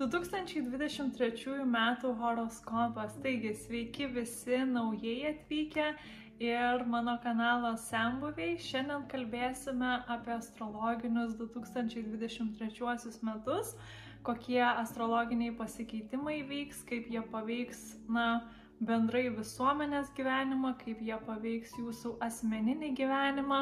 2023 m. horoskopas. Taigi, sveiki visi naujai atvykę ir mano kanalo Sembuviai. Šiandien kalbėsime apie astrologinius 2023 metus, kokie astrologiniai pasikeitimai vyks, kaip jie paveiks, na, bendrai visuomenės gyvenimą, kaip jie paveiks jūsų asmeninį gyvenimą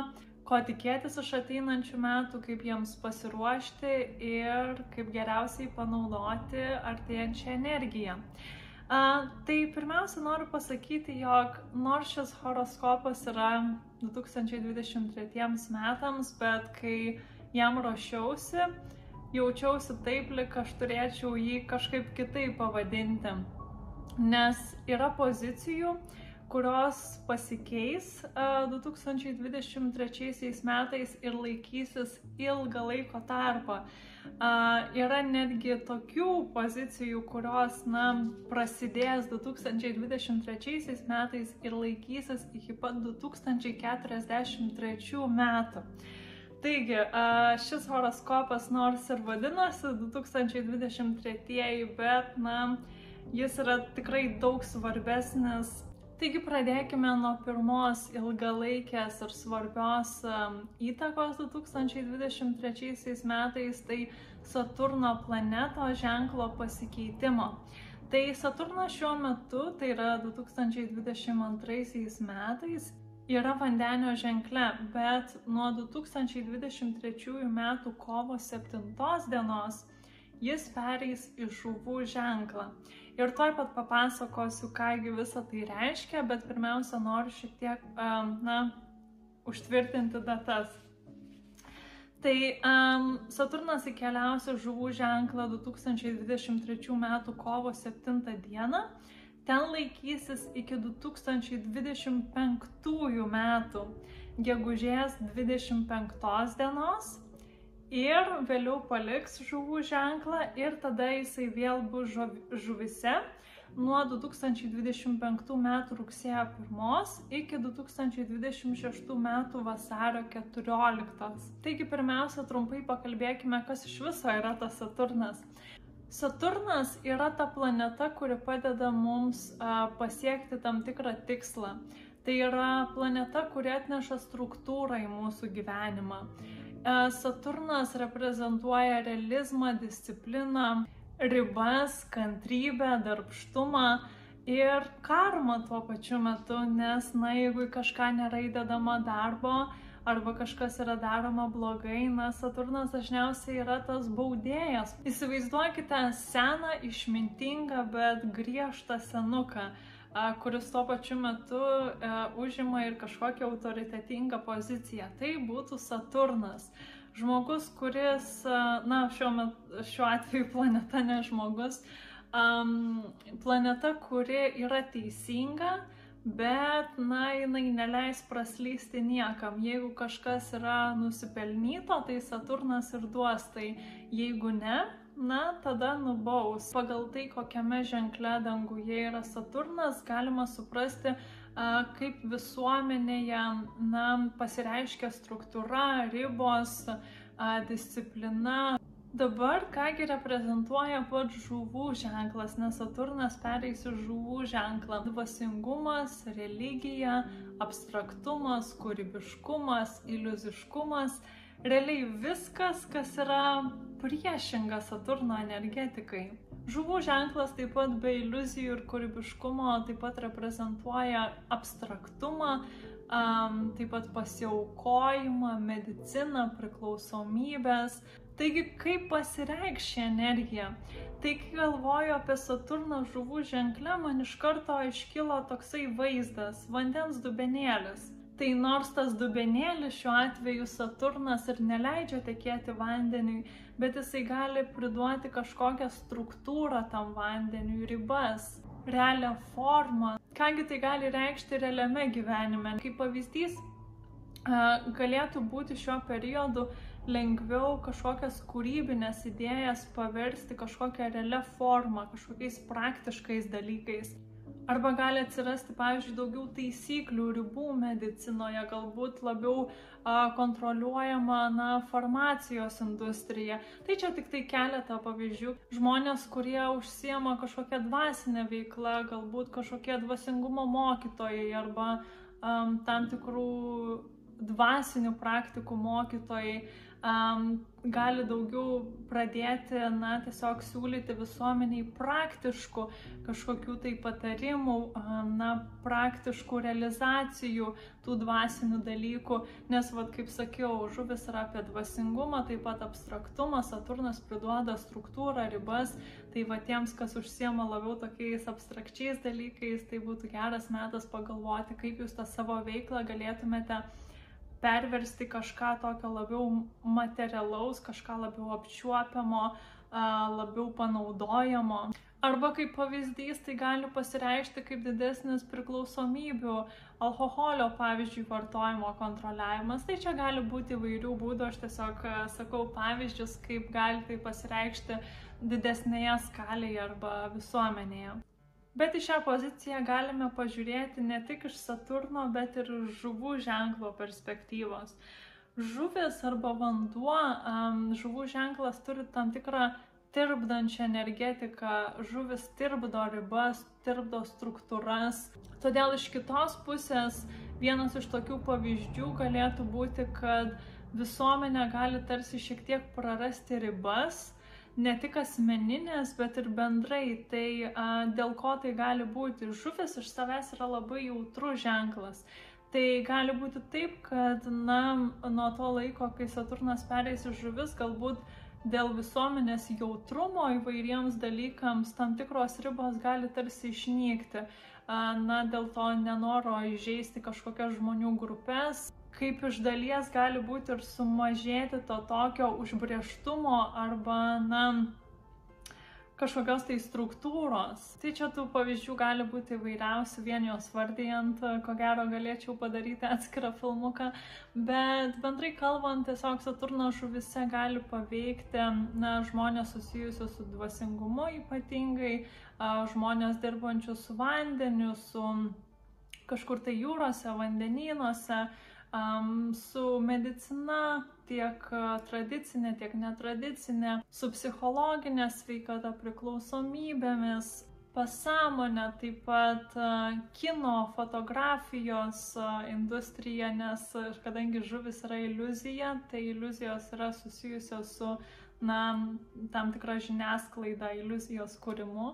ko tikėtis iš ateinančių metų, kaip jiems pasiruošti ir kaip geriausiai panaudoti artėjančią energiją. A, tai pirmiausia noriu pasakyti, jog nors šis horoskopas yra 2023 metams, bet kai jam ruošiausi, jaučiausi taip, lik aš turėčiau jį kažkaip kitaip pavadinti. Nes yra pozicijų, kurios pasikeis 2023 metais ir laikysis ilgą laiko tarpą. Yra netgi tokių pozicijų, kurios, na, prasidės 2023 metais ir laikysis iki pat 2043 metų. Taigi, šis horoskopas nors ir vadinasi 2023, bet, na, jis yra tikrai daug svarbesnis Taigi pradėkime nuo pirmos ilgalaikės ir svarbios įtakos 2023 metais, tai Saturno planeto ženklo pasikeitimo. Tai Saturnas šiuo metu, tai yra 2022 metais, yra vandenio ženkle, bet nuo 2023 metų kovo 7 dienos jis pereis į žuvų ženklą. Ir tuoj pat papasakosiu, kągi visą tai reiškia, bet pirmiausia noriu šiek tiek, na, užtvirtinti datas. Tai um, Saturnas įkeliausia žuvų ženklą 2023 m. kovo 7 d. Ten laikysis iki 2025 m. gegužės 25 dienos ir vėliau paliks žuvų ženklą ir tada jisai vėl bus žuvise nuo 2025 m. rugsėjo 1 iki 2026 m. vasario 14. Taigi pirmiausia, trumpai pakalbėkime, kas iš viso yra tas Saturnas. Saturnas yra ta planeta, kuri padeda mums pasiekti tam tikrą tikslą. Tai yra planeta, kuri atneša struktūrą į mūsų gyvenimą. E, Saturnas reprezentuoja realizmą, discipliną, ribas, kantrybę, darbštumą ir karmą tuo pačiu metu, nes, na, jeigu į kažką nėra įdedama darbo arba kažkas yra daroma blogai, na, Saturnas dažniausiai yra tas baudėjas. Įsivaizduokite seną, išmintingą, bet griežtą senuką kuris tuo pačiu metu e, užima ir kažkokią autoritetingą poziciją. Tai būtų Saturnas. Žmogus, kuris, na, šiuo, metu, šiuo atveju planeta ne žmogus, um, planeta, kuri yra teisinga, bet, na, jinai neleis praslysti niekam. Jeigu kažkas yra nusipelnyto, tai Saturnas ir duos, tai jeigu ne, na, tada nubaus. Pagal tai, kokiame ženkle danguje yra Saturnas, galima suprasti, kaip visuomenėje na, pasireiškia struktūra, ribos, disciplina. Dabar kągi reprezentuoja pats žuvų ženklas, nes Saturnas pereis į žuvų ženklą. Dvasingumas, religija, abstraktumas, kūrybiškumas, iliuziškumas realiai viskas, kas yra priešinga Saturno energetikai. Žuvų ženklas taip pat be iliuzijų ir kūrybiškumo taip pat reprezentuoja abstraktumą, um, taip pat pasiaukojimą, mediciną, priklausomybės. Taigi, kaip pasireikš ši energija? Tai kai galvoju apie Saturną žuvų ženklę, man iš karto iškilo toksai vaizdas - vandens dubenėlis Tai nors tas dubenėlis šiuo atveju Saturnas ir neleidžia tekėti vandeniui, bet jisai gali priduoti kažkokią struktūrą tam vandeniui, ribas, realią formą. Kągi tai gali reikšti realiame gyvenime. Kaip pavyzdys, galėtų būti šiuo periodu lengviau kažkokias kūrybinės idėjas paversti kažkokią realią formą, kažkokiais praktiškais dalykais. Arba gali atsirasti, pavyzdžiui, daugiau taisyklių, ribų medicinoje, galbūt labiau a, kontroliuojama na, farmacijos industrija. Tai čia tik tai keletą pavyzdžių. Žmonės, kurie užsiema kažkokią dvasinę veiklą, galbūt kažkokie dvasingumo mokytojai arba um, tam tikrų dvasinių praktikų mokytojai um, gali daugiau pradėti, na, tiesiog siūlyti visuomeniai praktiškų kažkokių tai patarimų, na, praktiškų realizacijų tų dvasinių dalykų, nes, vad, kaip sakiau, žuvis yra apie dvasingumą, taip pat abstraktumą, Saturnas priduoda struktūrą, ribas, tai va tiems, kas užsiema labiau tokiais abstrakčiais dalykais, tai būtų geras metas pagalvoti, kaip jūs tą savo veiklą galėtumėte perversti kažką tokio labiau materialaus, kažką labiau apčiuopiamo, labiau panaudojamo. Arba kaip pavyzdys tai gali pasireikšti kaip didesnis priklausomybių, alkoholio pavyzdžiui vartojimo kontroliavimas. Tai čia gali būti įvairių būdų, aš tiesiog sakau pavyzdžius, kaip gali tai pasireikšti didesnėje skalėje arba visuomenėje. Bet į šią poziciją galime pažiūrėti ne tik iš Saturno, bet ir žuvų ženklo perspektyvos. Žuvis arba vanduo, žuvų ženklas turi tam tikrą tirpdančią energetiką, žuvis tirpdo ribas, tirpdo struktūras. Todėl iš kitos pusės vienas iš tokių pavyzdžių galėtų būti, kad visuomenė gali tarsi šiek tiek prarasti ribas ne tik asmeninės, bet ir bendrai. Tai a, dėl ko tai gali būti? Žuvis iš savęs yra labai jautrus ženklas. Tai gali būti taip, kad na, nuo to laiko, kai Saturnas pereis į žuvis, galbūt dėl visuomenės jautrumo įvairiems dalykams tam tikros ribos gali tarsi išnykti. Na, dėl to nenoro įžeisti kažkokias žmonių grupės, kaip iš dalies gali būti ir sumažėti to tokio užbrieštumo arba, na, kažkokios tai struktūros. Tai čia tų pavyzdžių gali būti įvairiausių, vien jos vardijant, ko gero galėčiau padaryti atskirą filmuką, bet bendrai kalbant, tiesiog Saturno žuvise gali paveikti na, žmonės susijusius su dvasingumu ypatingai, žmonės dirbančius su vandeniu, su kažkur tai jūrose, vandenynuose, um, su medicina, tiek tradicinė, tiek netradicinė, su psichologinė sveikata, priklausomybėmis, pasąmonė, taip pat kino, fotografijos industrija, nes kadangi žuvis yra iliuzija, tai iliuzijos yra susijusios su na, tam tikra žiniasklaida, iliuzijos kūrimu.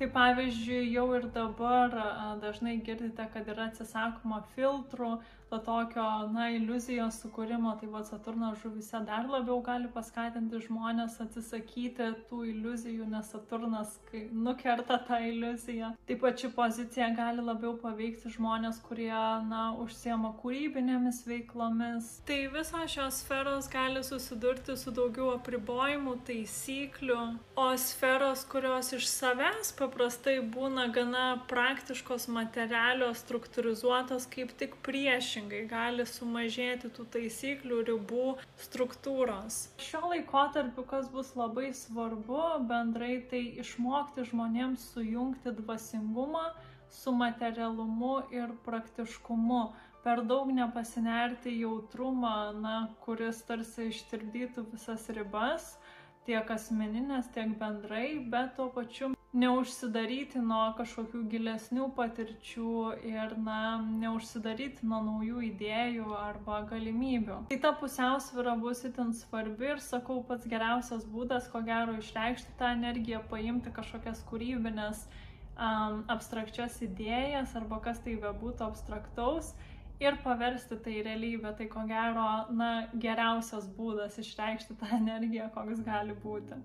Tai pavyzdžiui, jau ir dabar dažnai girdite, kad yra atsisakoma filtrų, to tokio, na, iliuzijos sukūrimo, tai va Saturno žuvise dar labiau gali paskatinti žmonės atsisakyti tų iliuzijų, nes Saturnas nukerta tą iliuziją. Taip pat ši pozicija gali labiau paveikti žmonės, kurie, na, užsiema kūrybinėmis veiklomis. Tai visos šios sferos gali susidurti su daugiau apribojimų, taisyklių, o sferos, kurios iš savęs paprastai būna gana praktiškos, materialios, struktūrizuotos, kaip tik priešingai priešingai gali sumažėti tų taisyklių, ribų, struktūros. Šiuo laikotarpiu, kas bus labai svarbu bendrai, tai išmokti žmonėms sujungti dvasingumą su materialumu ir praktiškumu. Per daug nepasinerti jautrumą, na, kuris tarsi ištirdytų visas ribas, tiek asmeninės, tiek bendrai, bet tuo pačiu neužsidaryti nuo kažkokių gilesnių patirčių ir, na, neužsidaryti nuo naujų idėjų arba galimybių. Tai ta pusiausvyrą bus itin svarbi ir sakau, pats geriausias būdas, ko gero, išreikšti tą energiją, paimti kažkokias kūrybinės um, abstrakčias idėjas arba kas tai bebūtų abstraktaus ir paversti tai realybę. Tai ko gero, na, geriausias būdas išreikšti tą energiją, koks gali būti.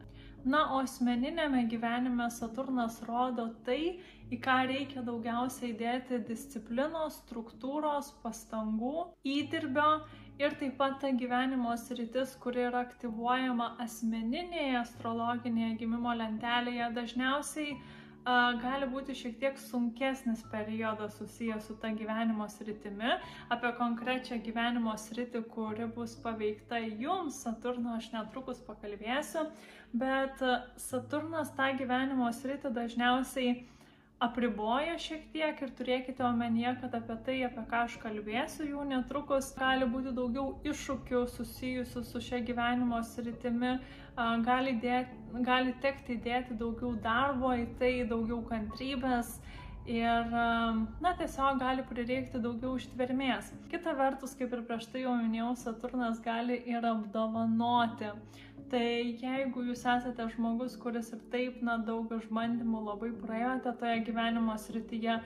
Na, o asmeninėme gyvenime Saturnas rodo tai, į ką reikia daugiausiai įdėti disciplinos, struktūros, pastangų, įdirbio ir taip pat ta gyvenimo sritis, kuri yra aktyvuojama asmeninėje astrologinėje gimimo lentelėje, dažniausiai gali būti šiek tiek sunkesnis periodas susijęs su ta gyvenimo sritimi. Apie konkrečią gyvenimo sritį, kuri bus paveikta jums, Saturno, aš netrukus pakalbėsiu, bet Saturnas tą gyvenimo sritį dažniausiai apriboja šiek tiek ir turėkite omenyje, kad apie tai, apie ką aš kalbėsiu jau netrukus, gali būti daugiau iššūkių susijusių su šia gyvenimo sritimi, gali, dėti, gali tekti dėti daugiau darbo į tai, daugiau kantrybės ir, na, tiesiog gali prireikti daugiau ištvermės. Kita vertus, kaip ir prieš tai jau minėjau, Saturnas gali ir apdovanoti. Tai jeigu jūs esate žmogus, kuris ir taip, na, daug išbandymų labai praėjote toje gyvenimo srityje,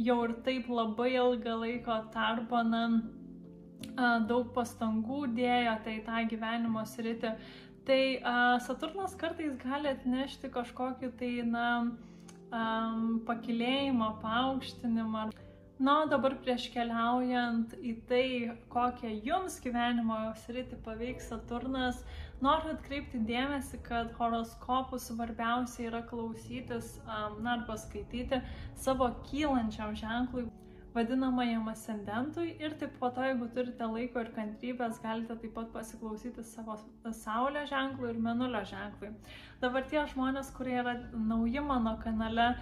jau ir taip labai ilgą laiko tarpą, na, daug pastangų dėjote į tą gyvenimo sritį, tai Saturnas kartais gali atnešti kažkokį tai, na, um, pakilėjimą, paaukštinimą. Na, dabar prieš keliaujant į tai, kokią jums gyvenimo sritį paveiks Saturnas, noriu atkreipti dėmesį, kad horoskopų svarbiausia yra klausytis, na, arba skaityti savo kylančiam ženklui vadinamajam ascendentui ir taip po to, jeigu turite laiko ir kantrybės, galite taip pat pasiklausyti savo Saulės ženklų ir Menulio ženklui. Dabar tie žmonės, kurie yra nauji mano kanale,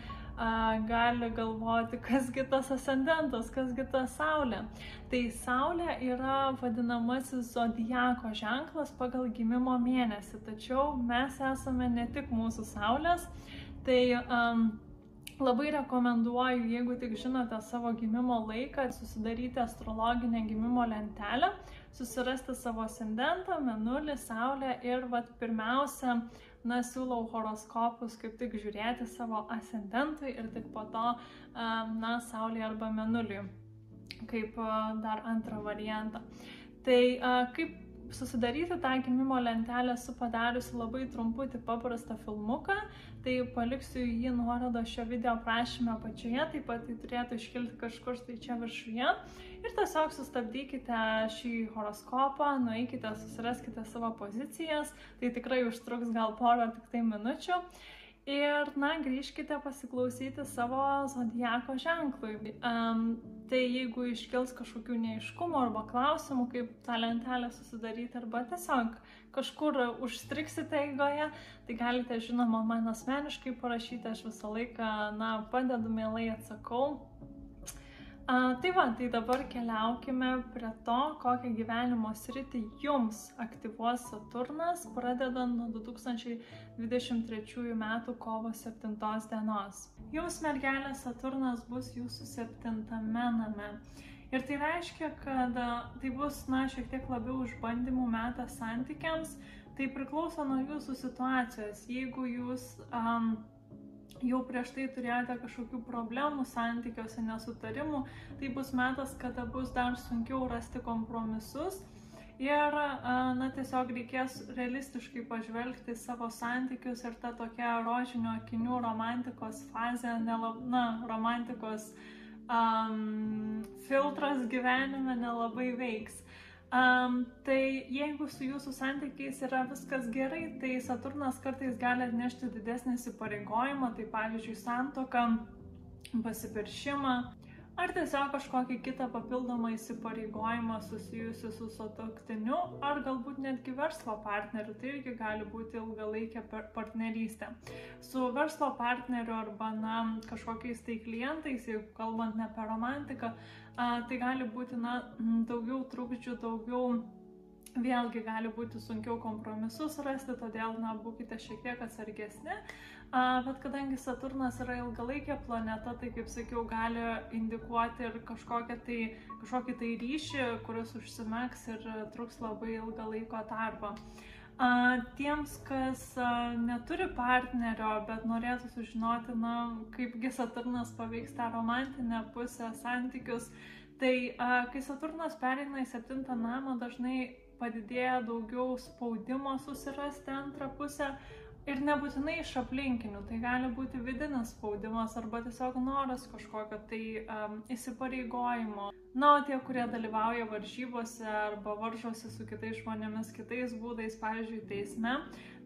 gali galvoti, kasgi tas ascendentas, kasgi ta Saulė. Tai Saulė yra vadinamasis zodijako ženklas pagal gimimo mėnesį, tačiau mes esame ne tik mūsų Saulės, tai um, Labai rekomenduoju, jeigu tik žinote savo gimimo laiką, susidaryti astrologinę gimimo lentelę, susirasti savo ascendentą, menulį, saulę ir vat, pirmiausia, na, siūlau horoskopus kaip tik žiūrėti savo ascendentui ir tik po to, na, saulė arba menuliui, kaip dar antrą variantą. Tai kaip susidaryti tą gimimo lentelę esu padariusi labai trumputį paprastą filmuką, tai paliksiu jį nuorodą šio video prašymę apačioje, taip pat tai turėtų iškilti kažkur tai čia viršuje. Ir tiesiog sustabdykite šį horoskopą, nueikite, susiraskite savo pozicijas, tai tikrai užtruks gal porą tik tai minučių. Ir, na, grįžkite pasiklausyti savo zodiako ženklui. Um, tai jeigu iškils kažkokių neiškumų arba klausimų, kaip tą lentelę susidaryti, arba tiesiog kažkur užstriksite eigoje, tai galite, žinoma, man asmeniškai parašyti, aš visą laiką, na, padedu, mielai atsakau. A, tai va, tai dabar keliaukime prie to, kokią gyvenimo sritį jums aktyvuos Saturnas, pradedant nuo 2023 m. kovo 7 dienos. Jums mergelė Saturnas bus jūsų septintame name. Ir tai reiškia, kad tai bus, na, šiek tiek labiau išbandymų metas santykiams, tai priklauso nuo jūsų situacijos. Jeigu jūs um, jau prieš tai turėjote kažkokių problemų santykiuose, nesutarimų, tai bus metas, kada bus dar sunkiau rasti kompromisus. Ir, na, tiesiog reikės realistiškai pažvelgti savo santykius ir ta tokia rožinio akinių romantikos fazė, nelab, na, romantikos um, filtras gyvenime nelabai veiks. Um, tai jeigu su jūsų santykiais yra viskas gerai, tai Saturnas kartais gali atnešti didesnį įsipareigojimą, tai pavyzdžiui santoką, pasipiršimą ar tiesiog kažkokį kitą papildomą įsipareigojimą susijusi su sutoktiniu ar galbūt netgi verslo partneriu, tai irgi gali būti ilgalaikė partnerystė. Su verslo partneriu arba na, kažkokiais tai klientais, jeigu kalbant ne apie romantiką, tai gali būti na, daugiau trukdžių, daugiau vėlgi gali būti sunkiau kompromisus rasti, todėl na, būkite šiek tiek atsargesni. Bet kadangi Saturnas yra ilgalaikė planeta, tai kaip sakiau, gali indikuoti ir tai, kažkokį tai ryšį, kuris užsimegs ir truks labai ilgą laiko tarpą. Tiems, kas neturi partnerio, bet norėtų sužinoti, na, kaipgi Saturnas paveiks tą romantinę pusę, santykius, tai kai Saturnas pereina į septintą namą, dažnai padidėja daugiau spaudimo susirasti antrą pusę, Ir nebūtinai iš aplinkinių, tai gali būti vidinis spaudimas arba tiesiog noras kažkokio tai um, įsipareigojimo. Na, o tie, kurie dalyvauja varžybose arba varžosi su kitais žmonėmis kitais būdais, pavyzdžiui, teisme,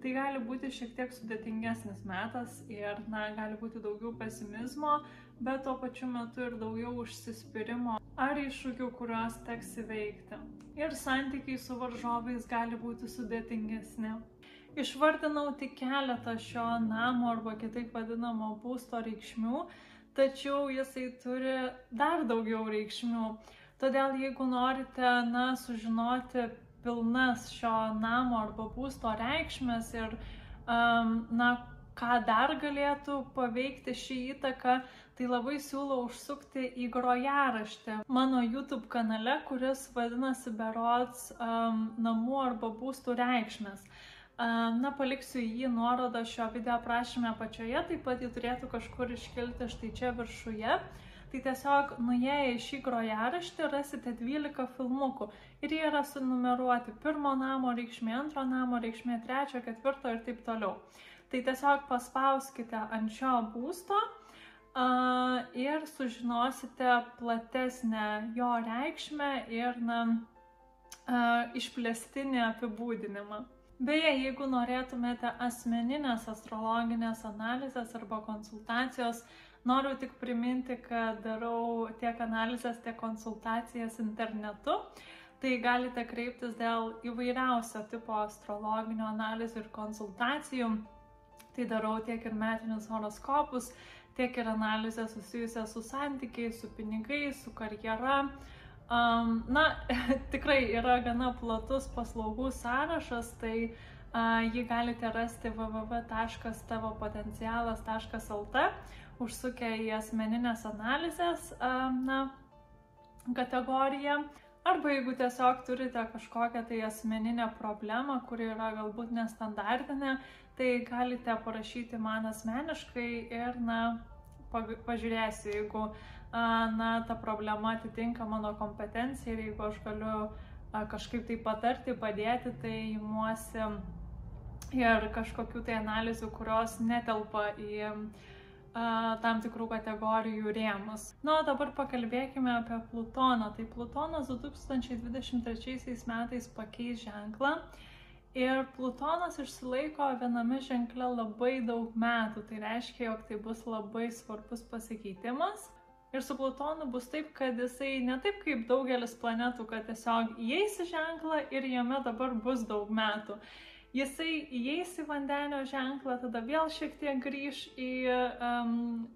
tai gali būti šiek tiek sudėtingesnis metas ir, na, gali būti daugiau pesimizmo, bet tuo pačiu metu ir daugiau užsispyrimo ar iššūkių, kuriuos teks įveikti. Ir santykiai su varžovais gali būti sudėtingesni. Išvardinau tik keletą šio namo arba kitaip vadinamo būsto reikšmių, tačiau jisai turi dar daugiau reikšmių. Todėl jeigu norite, na, sužinoti pilnas šio namo arba būsto reikšmės ir, um, na, ką dar galėtų paveikti šį įtaką, tai labai siūlau užsukti į grojaraštį mano YouTube kanale, kuris vadinasi Berots um, namų arba būstų reikšmės. Na, paliksiu jį nuorodą šio video aprašymę apačioje, taip pat jį turėtų kažkur iškilti štai čia viršuje. Tai tiesiog nuėję į šį grojaraštį rasite 12 filmukų ir jie yra sunumeruoti pirmo namo reikšmė, antro namo reikšmė, trečio, ketvirto ir taip toliau. Tai tiesiog paspauskite ant šio būsto ir sužinosite platesnę jo reikšmę ir na, išplėstinį apibūdinimą. Beje, jeigu norėtumėte asmeninės astrologinės analizės arba konsultacijos, noriu tik priminti, kad darau tiek analizės, tiek konsultacijas internetu. Tai galite kreiptis dėl įvairiausio tipo astrologinių analizių ir konsultacijų Tai darau tiek ir metinius horoskopus, tiek ir analizę susijusią su santykiais, su pinigais, su karjera. Um, na, tikrai yra gana platus paslaugų sąrašas, tai uh, jį galite rasti www.tavopotencialas.lt, užsukę į asmeninės analizės uh, na, kategoriją. Arba jeigu tiesiog turite kažkokią tai asmeninę problemą, kuri yra galbūt nestandartinė, tai galite parašyti man asmeniškai ir, na, pažiūrėsiu, jeigu, na, ta problema atitinka mano kompetenciją ir jeigu aš galiu kažkaip tai patarti, padėti, tai imuosi ir kažkokių tai analizių, kurios netelpa į tam tikrų kategorijų rėmus. Na, o dabar pakalbėkime apie Plutoną. Tai Plutonas 2023 metais pakeis ženklą ir Plutonas išsilaiko viename ženkle labai daug metų. Tai reiškia, jog tai bus labai svarbus pasikeitimas. Ir su Plutonu bus taip, kad jisai ne taip kaip daugelis planetų, kad tiesiog įeis į ženklą ir jame dabar bus daug metų jisai įeis į vandenio ženklą, tada vėl šiek tiek grįž į um,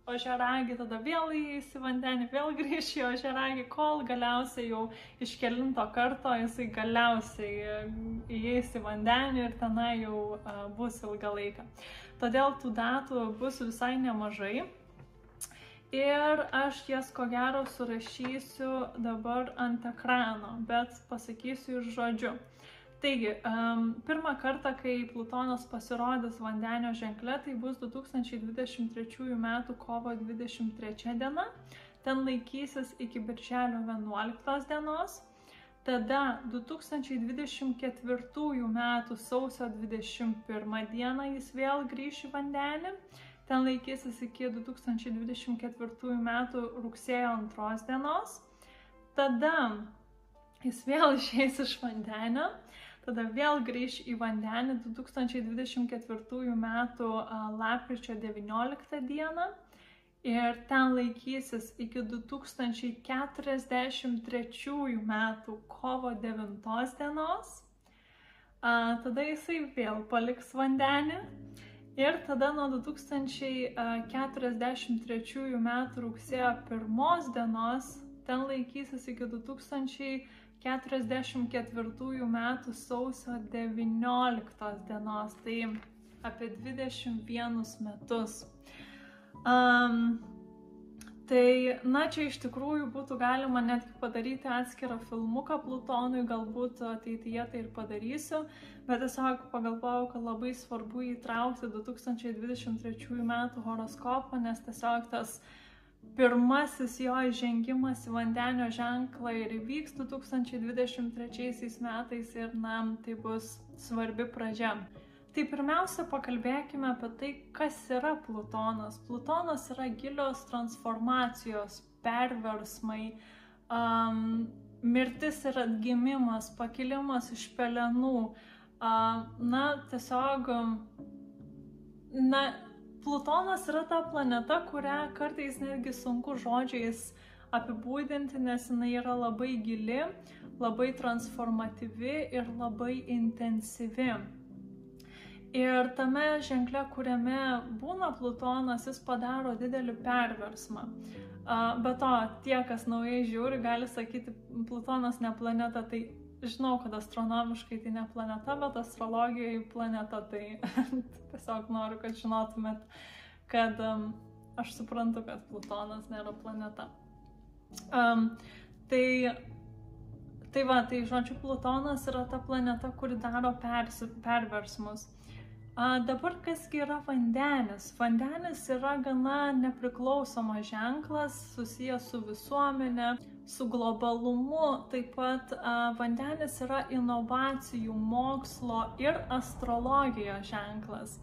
ožeragį, tada vėl įeis į vandenį, vėl grįž į ožeragį, kol galiausiai jau iš kelinto karto jisai galiausiai įeis į vandenį ir tenai jau uh, bus ilgą laiką. Todėl tų datų bus visai nemažai. Ir aš jas ko gero surašysiu dabar ant ekrano, bet pasakysiu ir žodžiu. Taigi, um, pirmą kartą, kai Plutonas pasirodys vandenio ženkle, tai bus 2023 m. kovo 23 diena. Ten laikysis iki birželio 11 dienos. Tada 2024 m. sausio 21 dieną jis vėl grįš į vandenį. Ten laikysis iki 2024 m. rugsėjo 2 dienos. Tada jis vėl išeis iš vandenio tada vėl grįž į vandenį 2024 m. lapkričio 19 d. ir ten laikysis iki 2043 m. kovo 9 dienos. Tada jisai vėl paliks vandenį ir tada nuo 2043 m. rugsėjo 1 dienos ten laikysis iki 2000 44 metų sausio 19 dienos, tai apie 21 metus. Um, tai, na, čia iš tikrųjų būtų galima netgi padaryti atskirą filmuką Plutonui, galbūt ateityje tai ir padarysiu, bet tiesiog pagalvojau, kad labai svarbu įtraukti 2023 metų horoskopą, nes tiesiog tas pirmasis jo įžengimas į vandenio ženklą ir įvyks 2023 metais ir na, tai bus svarbi pradžia. Tai pirmiausia, pakalbėkime apie tai, kas yra Plutonas. Plutonas yra gilios transformacijos, perversmai, um, mirtis ir atgimimas, pakilimas iš pelenų. Uh, na, tiesiog, na, Plutonas yra ta planeta, kurią kartais netgi sunku žodžiais apibūdinti, nes jinai yra labai gili, labai transformatyvi ir labai intensyvi. Ir tame ženkle, kuriame būna Plutonas, jis padaro didelį perversmą. Be to, tie, kas naujai žiūri, gali sakyti, Plutonas ne planeta, tai žinau, kad astronomiškai tai ne planeta, bet astrologijai planeta, tai tiesiog noriu, kad žinotumėt, kad um, aš suprantu, kad Plutonas nėra planeta. Um, tai Tai va, tai žodžiu, Plutonas yra ta planeta, kuri daro persi, perversmus. A, dabar kasgi yra vandenis? Vandenis yra gana nepriklausomas ženklas, susijęs su visuomenė, su globalumu. Taip pat a, vandenis yra inovacijų, mokslo ir astrologijos ženklas.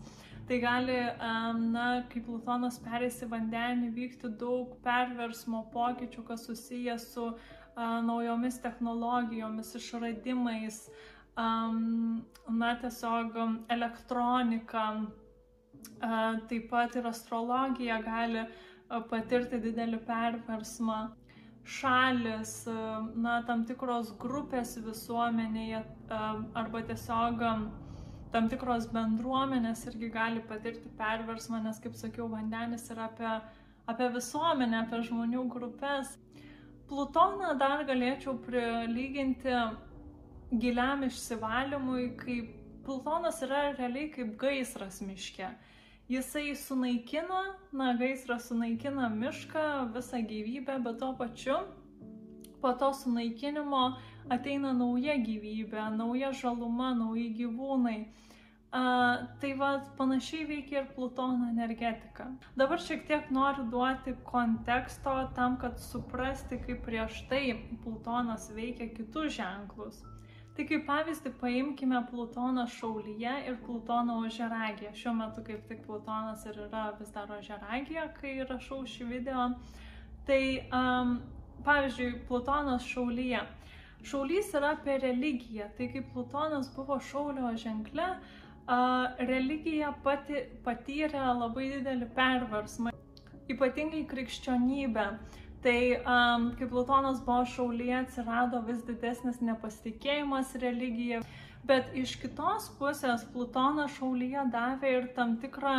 Tai gali, na, kai Plutonas perės į vandenį, vykti daug perversmo pokyčių, kas susijęs su naujomis technologijomis, išradimais, na tiesiog elektronika, taip pat ir astrologija gali patirti didelį perversmą. Šalis, na, tam tikros grupės visuomenėje arba tiesiog tam tikros bendruomenės irgi gali patirti perversmą, nes, kaip sakiau, vandenis yra apie, apie visuomenę, apie žmonių grupės. Plutoną dar galėčiau prilyginti giliam išsivalymui, kai Plutonas yra realiai kaip gaisras miške. Jisai sunaikina, na, gaisras sunaikina mišką, visą gyvybę, bet tuo pačiu po to sunaikinimo ateina nauja gyvybė, nauja žaluma, nauji gyvūnai. A, tai va, panašiai veikia ir Plutono energetika. Dabar šiek tiek noriu duoti konteksto tam, kad suprasti, kaip prieš tai Plutonas veikia kitus ženklus. Tai kaip pavyzdį paimkime Plutoną šaulyje ir Plutoną ožeragėje. Šiuo metu kaip tik Plutonas ir yra vis dar ožeragėje, kai rašau šį video. Tai um, pavyzdžiui, Plutonas šaulyje. Šaulys yra apie religiją. Tai kaip Plutonas buvo šaulio ženkle, uh, religija pati patyrė labai didelį perversmą, ypatingai krikščionybę. Tai um, kai Plutonas buvo šaulyje, atsirado vis didesnis nepasitikėjimas religija, bet iš kitos pusės Plutonas šaulyje davė ir tam tikrą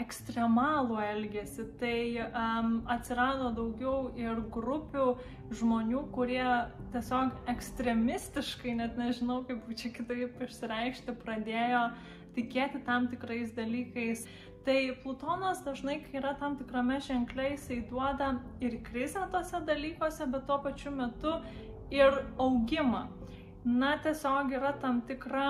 ekstremalų elgesį, tai um, atsirado daugiau ir grupių žmonių, kurie tiesiog ekstremistiškai, net nežinau kaip čia kitaip išsireikšti, pradėjo tikėti tam tikrais dalykais. Tai Plutonas dažnai, kai yra tam tikrame ženkle, jisai duoda ir krizę tose dalykuose, bet tuo pačiu metu ir augimą. Na, tiesiog yra tam tikra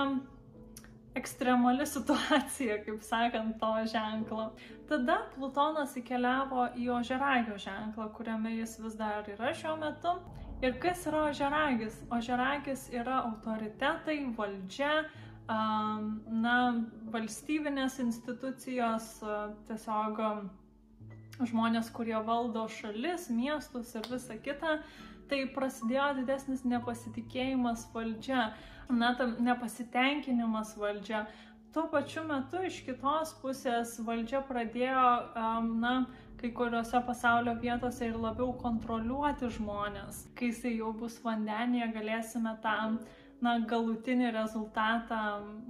ekstremali situacija, kaip sakant, to ženklo. Tada Plutonas įkeliavo į ožeragio ženklą, kuriame jis vis dar yra šiuo metu. Ir kas yra ožeragis? Ožeragis yra autoritetai, valdžia, na, valstybinės institucijos, tiesiog žmonės, kurie valdo šalis, miestus ir visa kita. Tai prasidėjo didesnis nepasitikėjimas valdžia na, tam nepasitenkinimas valdžia. Tuo pačiu metu iš kitos pusės valdžia pradėjo, na, kai kuriuose pasaulio vietose ir labiau kontroliuoti žmonės. Kai jisai jau bus vandenyje, galėsime tam na, galutinį rezultatą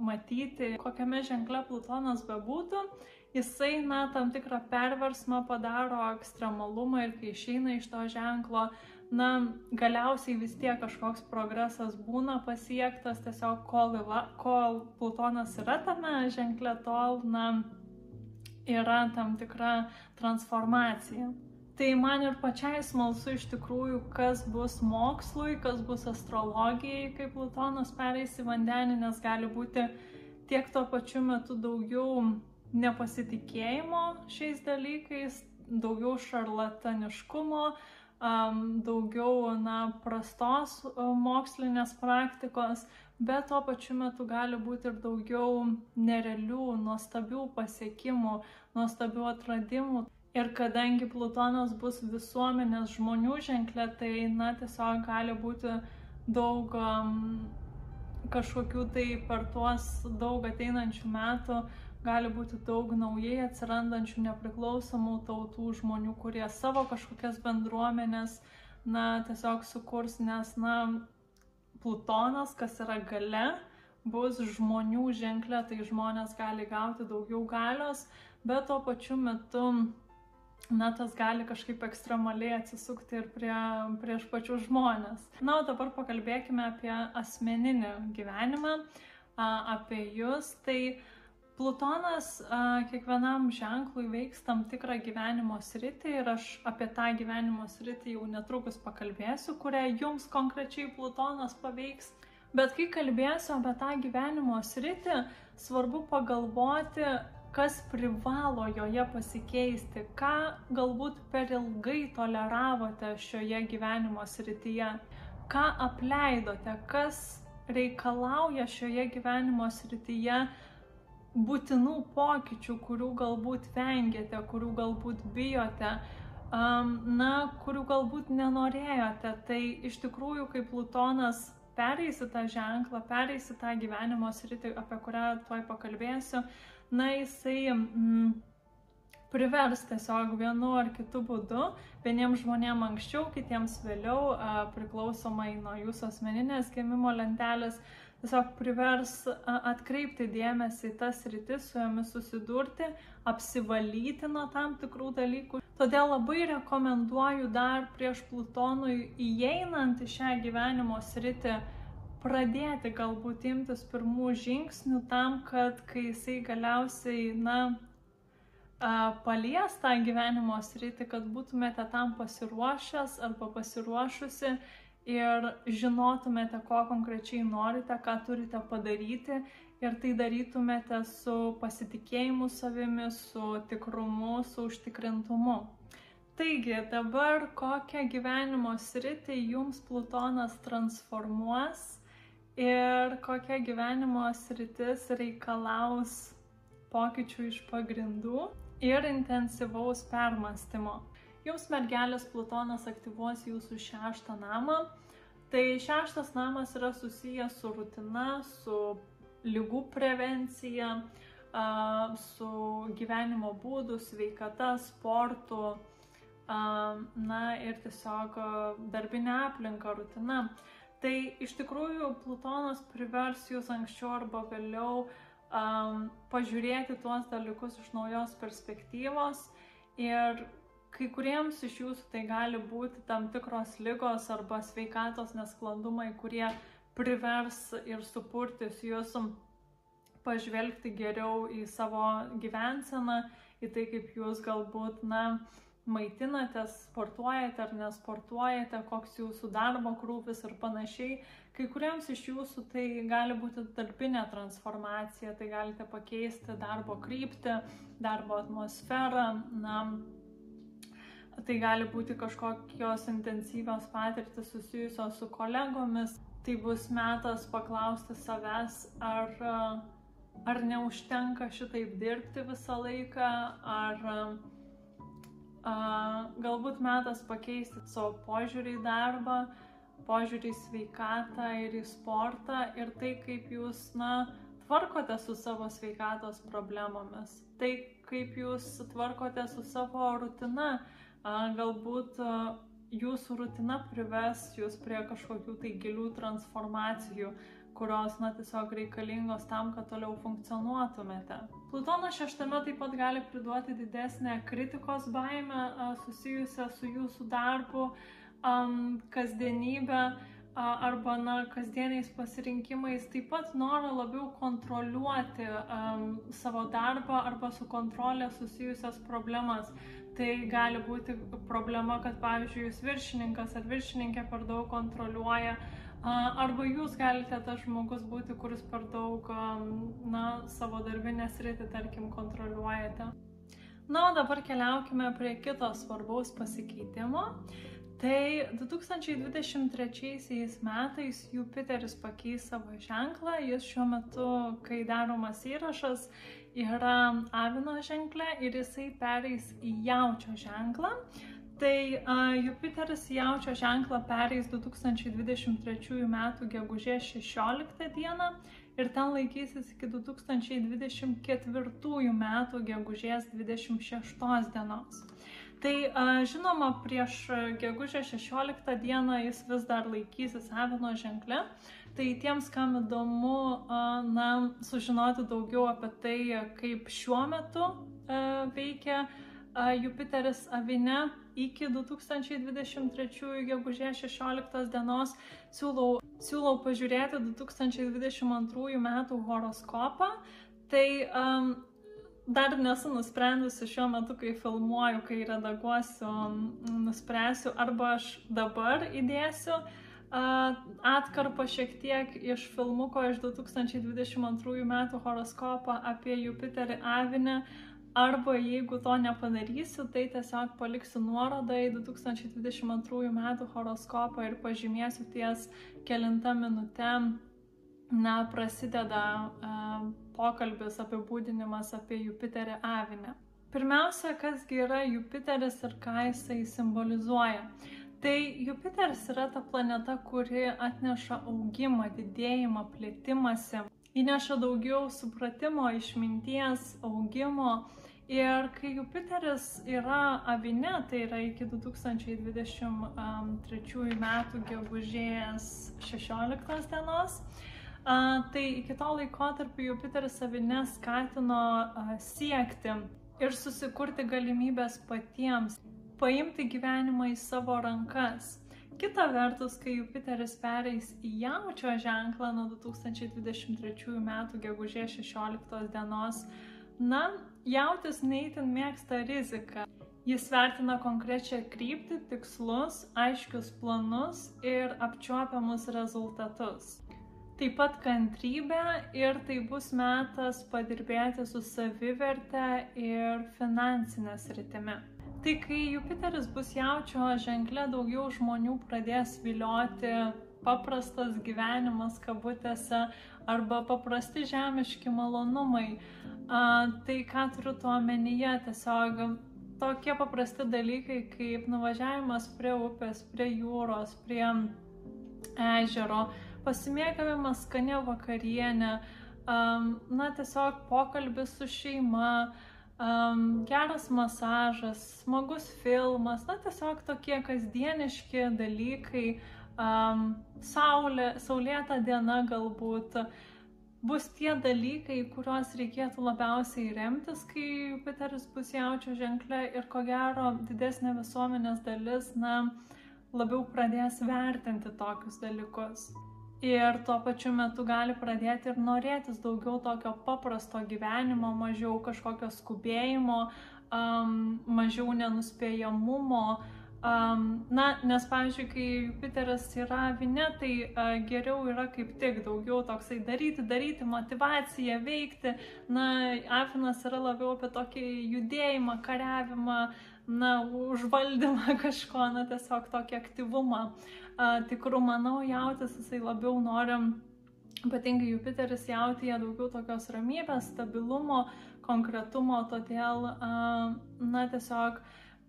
matyti, kokiame ženkle Plutonas bebūtų, jisai, na, tam tikrą perversmą padaro ekstremalumą ir kai išeina iš to ženklo, na, galiausiai vis tiek kažkoks progresas būna pasiektas, tiesiog kol, yra, kol Plutonas yra tame ženkle, tol, na, yra tam tikra transformacija. Tai man ir pačiai smalsu iš tikrųjų, kas bus mokslui, kas bus astrologijai, kai Plutonas pereis į vandenį, nes gali būti tiek tuo pačiu metu daugiau nepasitikėjimo šiais dalykais, daugiau šarlataniškumo, um, daugiau na, prastos mokslinės praktikos, bet tuo pačiu metu gali būti ir daugiau nerealių, nuostabių pasiekimų, nuostabių atradimų. Ir kadangi Plutonas bus visuomenės žmonių ženklė, tai na, tiesiog gali būti daug um, kažkokių tai per tuos daug ateinančių metų gali būti daug naujai atsirandančių nepriklausomų tautų žmonių, kurie savo kažkokias bendruomenės, na, tiesiog sukurs, nes, na, Plutonas, kas yra gale, bus žmonių ženklė, tai žmonės gali gauti daugiau galios, bet tuo pačiu metu na, tas gali kažkaip ekstremaliai atsisukti ir prie, prieš pačius žmonės. Na, o dabar pakalbėkime apie asmeninį gyvenimą, apie jūs. Tai Plutonas kiekvienam ženklui veiks tam tikrą gyvenimo sritį ir aš apie tą gyvenimo sritį jau netrukus pakalbėsiu, kurią jums konkrečiai Plutonas paveiks. Bet kai kalbėsiu apie tą gyvenimo sritį, svarbu pagalvoti, kas privalo joje pasikeisti, ką galbūt per ilgai toleravote šioje gyvenimo srityje, ką apleidote, kas reikalauja šioje gyvenimo srityje būtinų pokyčių, kurių galbūt vengiate, kurių galbūt bijote, na, kurių galbūt nenorėjote. Tai iš tikrųjų, kaip Plutonas pereisi tą ženklą, pereisi tą gyvenimo sritį, apie kurią tuoj pakalbėsiu, na, jisai mm, privers tiesiog vienu ar kitu būdu, vieniems žmonėms anksčiau, kitiems vėliau, priklausomai nuo jūsų asmeninės gimimo lentelės, tiesiog privers atkreipti dėmesį į tas rytis, su jomis susidurti, apsivalyti nuo tam tikrų dalykų. Todėl labai rekomenduoju dar prieš Plutonui įeinant į šią gyvenimo sritį pradėti galbūt imtis pirmų žingsnių tam, kad kai jisai galiausiai, na, palies tą gyvenimo sritį, kad būtumėte tam pasiruošęs arba pasiruošusi ir žinotumėte, ko konkrečiai norite, ką turite padaryti ir tai darytumėte su pasitikėjimu savimi, su tikrumu, su užtikrintumu. Taigi dabar kokią gyvenimo sritį jums Plutonas transformuos ir kokia gyvenimo sritis reikalaus pokyčių iš pagrindų ir intensyvaus permastymo. Jums mergelės Plutonas aktyvuos jūsų šeštą namą. Tai šeštas namas yra susijęs su rutina, su lygų prevencija, su gyvenimo būdu, sveikata, sportu, na ir tiesiog darbinė aplinka, rutina. Tai iš tikrųjų Plutonas privers jūs anksčiau arba vėliau um, pažiūrėti tuos dalykus iš naujos perspektyvos. Ir kai kuriems iš jūsų tai gali būti tam tikros lygos arba sveikatos nesklandumai, kurie privers ir supurtis jūs pažvelgti geriau į savo gyvenseną, į tai, kaip jūs galbūt, na, maitinatės, sportuojate ar nesportuojate, koks jūsų darbo krūvis ir panašiai. Kai kuriems iš jūsų tai gali būti darbinė transformacija, tai galite pakeisti darbo kryptį, darbo atmosferą, na, tai gali būti kažkokios intensyvios patirtis susijusios su kolegomis. Tai bus metas paklausti savęs, ar, ar neužtenka šitaip dirbti visą laiką, ar galbūt metas pakeisti savo požiūrį į darbą, požiūrį į sveikatą ir į sportą ir tai, kaip jūs, na, tvarkote su savo sveikatos problemomis, tai kaip jūs tvarkote su savo rutina, galbūt jūsų rutina prives jūs prie kažkokių tai gilių transformacijų, kurios, na, tiesiog reikalingos tam, kad toliau funkcionuotumėte. Plutonas šeštame taip pat gali priduoti didesnę kritikos baimę susijusią su jūsų darbu, kasdienybę arba na, kasdieniais pasirinkimais, taip pat norą labiau kontroliuoti um, savo darbą arba su kontrolė susijusias problemas. Tai gali būti problema, kad pavyzdžiui, jūs viršininkas ar viršininkė per daug kontroliuoja uh, Arba jūs galite tas žmogus būti, kuris per daug, na, savo darbinę sritį, tarkim, kontroliuojate. Na, o dabar keliaukime prie kito svarbaus pasikeitimo. Tai 2023 metais Jupiteris pakeis savo ženklą, jis šiuo metu, kai daromas įrašas, yra Avino ženklė ir jisai pereis į jaučio ženklą. Tai uh, Jupiteris jaučio ženklą pereis 2023 m. gegužės 16 d. ir ten laikysis iki 2024 m. gegužės 26 dienos. Tai uh, žinoma, prieš gegužę 16 dieną jis vis dar laikysis Avino ženkle, Tai tiems, kam įdomu, na, sužinoti daugiau apie tai, kaip šiuo metu veikia Jupiteris avine iki 2023 gegužės 16 dienos, siūlau, siūlau pažiūrėti 2022 metų horoskopą. Tai um, dar nesu nusprendusi šiuo metu, kai filmuoju, kai redaguosiu, nuspręsiu, arba aš dabar įdėsiu atkarpą šiek tiek iš filmuko iš 2022 metų horoskopo apie Jupiterį Avinę, arba jeigu to nepadarysiu, tai tiesiog paliksiu nuorodą į 2022 metų horoskopą ir pažymėsiu ties kelinta minutė, na, prasideda uh, pokalbis apibūdinimas apie Jupiterį Avinę. Pirmiausia, kasgi yra Jupiteris ir ką jisai simbolizuoja. Tai Jupiteris yra ta planeta, kuri atneša augimą, didėjimą, plėtimąsi, įneša daugiau supratimo, išminties, augimo. Ir kai Jupiteris yra avine, tai yra iki 2023 metų gegužės 16 dienos, tai iki to laiko tarp Jupiteris avine skatino siekti ir susikurti galimybės patiems paimti gyvenimą į savo rankas. Kita vertus, kai Jupiteris pereis į jaučio ženklą nuo 2023 m. gegužės 16 dienos, na, jautis neįtin mėgsta riziką. Jis vertina konkrečią kryptį, tikslus, aiškius planus ir apčiuopiamus rezultatus. Taip pat kantrybė ir tai bus metas padirbėti su saviverte ir finansinė sritimi. Tai kai Jupiteris bus jaučio ženklė, daugiau žmonių pradės vilioti paprastas gyvenimas kabutėse arba paprasti žemiški malonumai. A, tai ką turiu tuo omenyje, tiesiog tokie paprasti dalykai kaip nuvažiavimas prie upės, prie jūros, prie ežero, pasimėgavimas skanė vakarienė, um, na tiesiog pokalbis su šeima, um, geras masažas, smagus filmas, na tiesiog tokie kasdieniški dalykai, um, saulė, saulėta diena galbūt. Bus tie dalykai, kuriuos reikėtų labiausiai remtis, kai Jupiteris bus jaučio ženklė ir ko gero didesnė visuomenės dalis, na, labiau pradės vertinti tokius dalykus ir tuo pačiu metu gali pradėti ir norėtis daugiau tokio paprasto gyvenimo, mažiau kažkokio skubėjimo, um, mažiau nenuspėjamumo. Um, na, nes, pavyzdžiui, kai Jupiteras yra vinė, tai uh, geriau yra kaip tik daugiau toksai daryti, daryti, motivaciją, veikti. Na, Afinas yra labiau apie tokį judėjimą, kariavimą, na, užvaldymą kažko, na, tiesiog tokį aktyvumą. Uh, tikrų, manau, jautis jisai labiau nori, ypatingai Jupiteris jautyje daugiau tokios ramybės, stabilumo, konkretumo, todėl, na, tiesiog,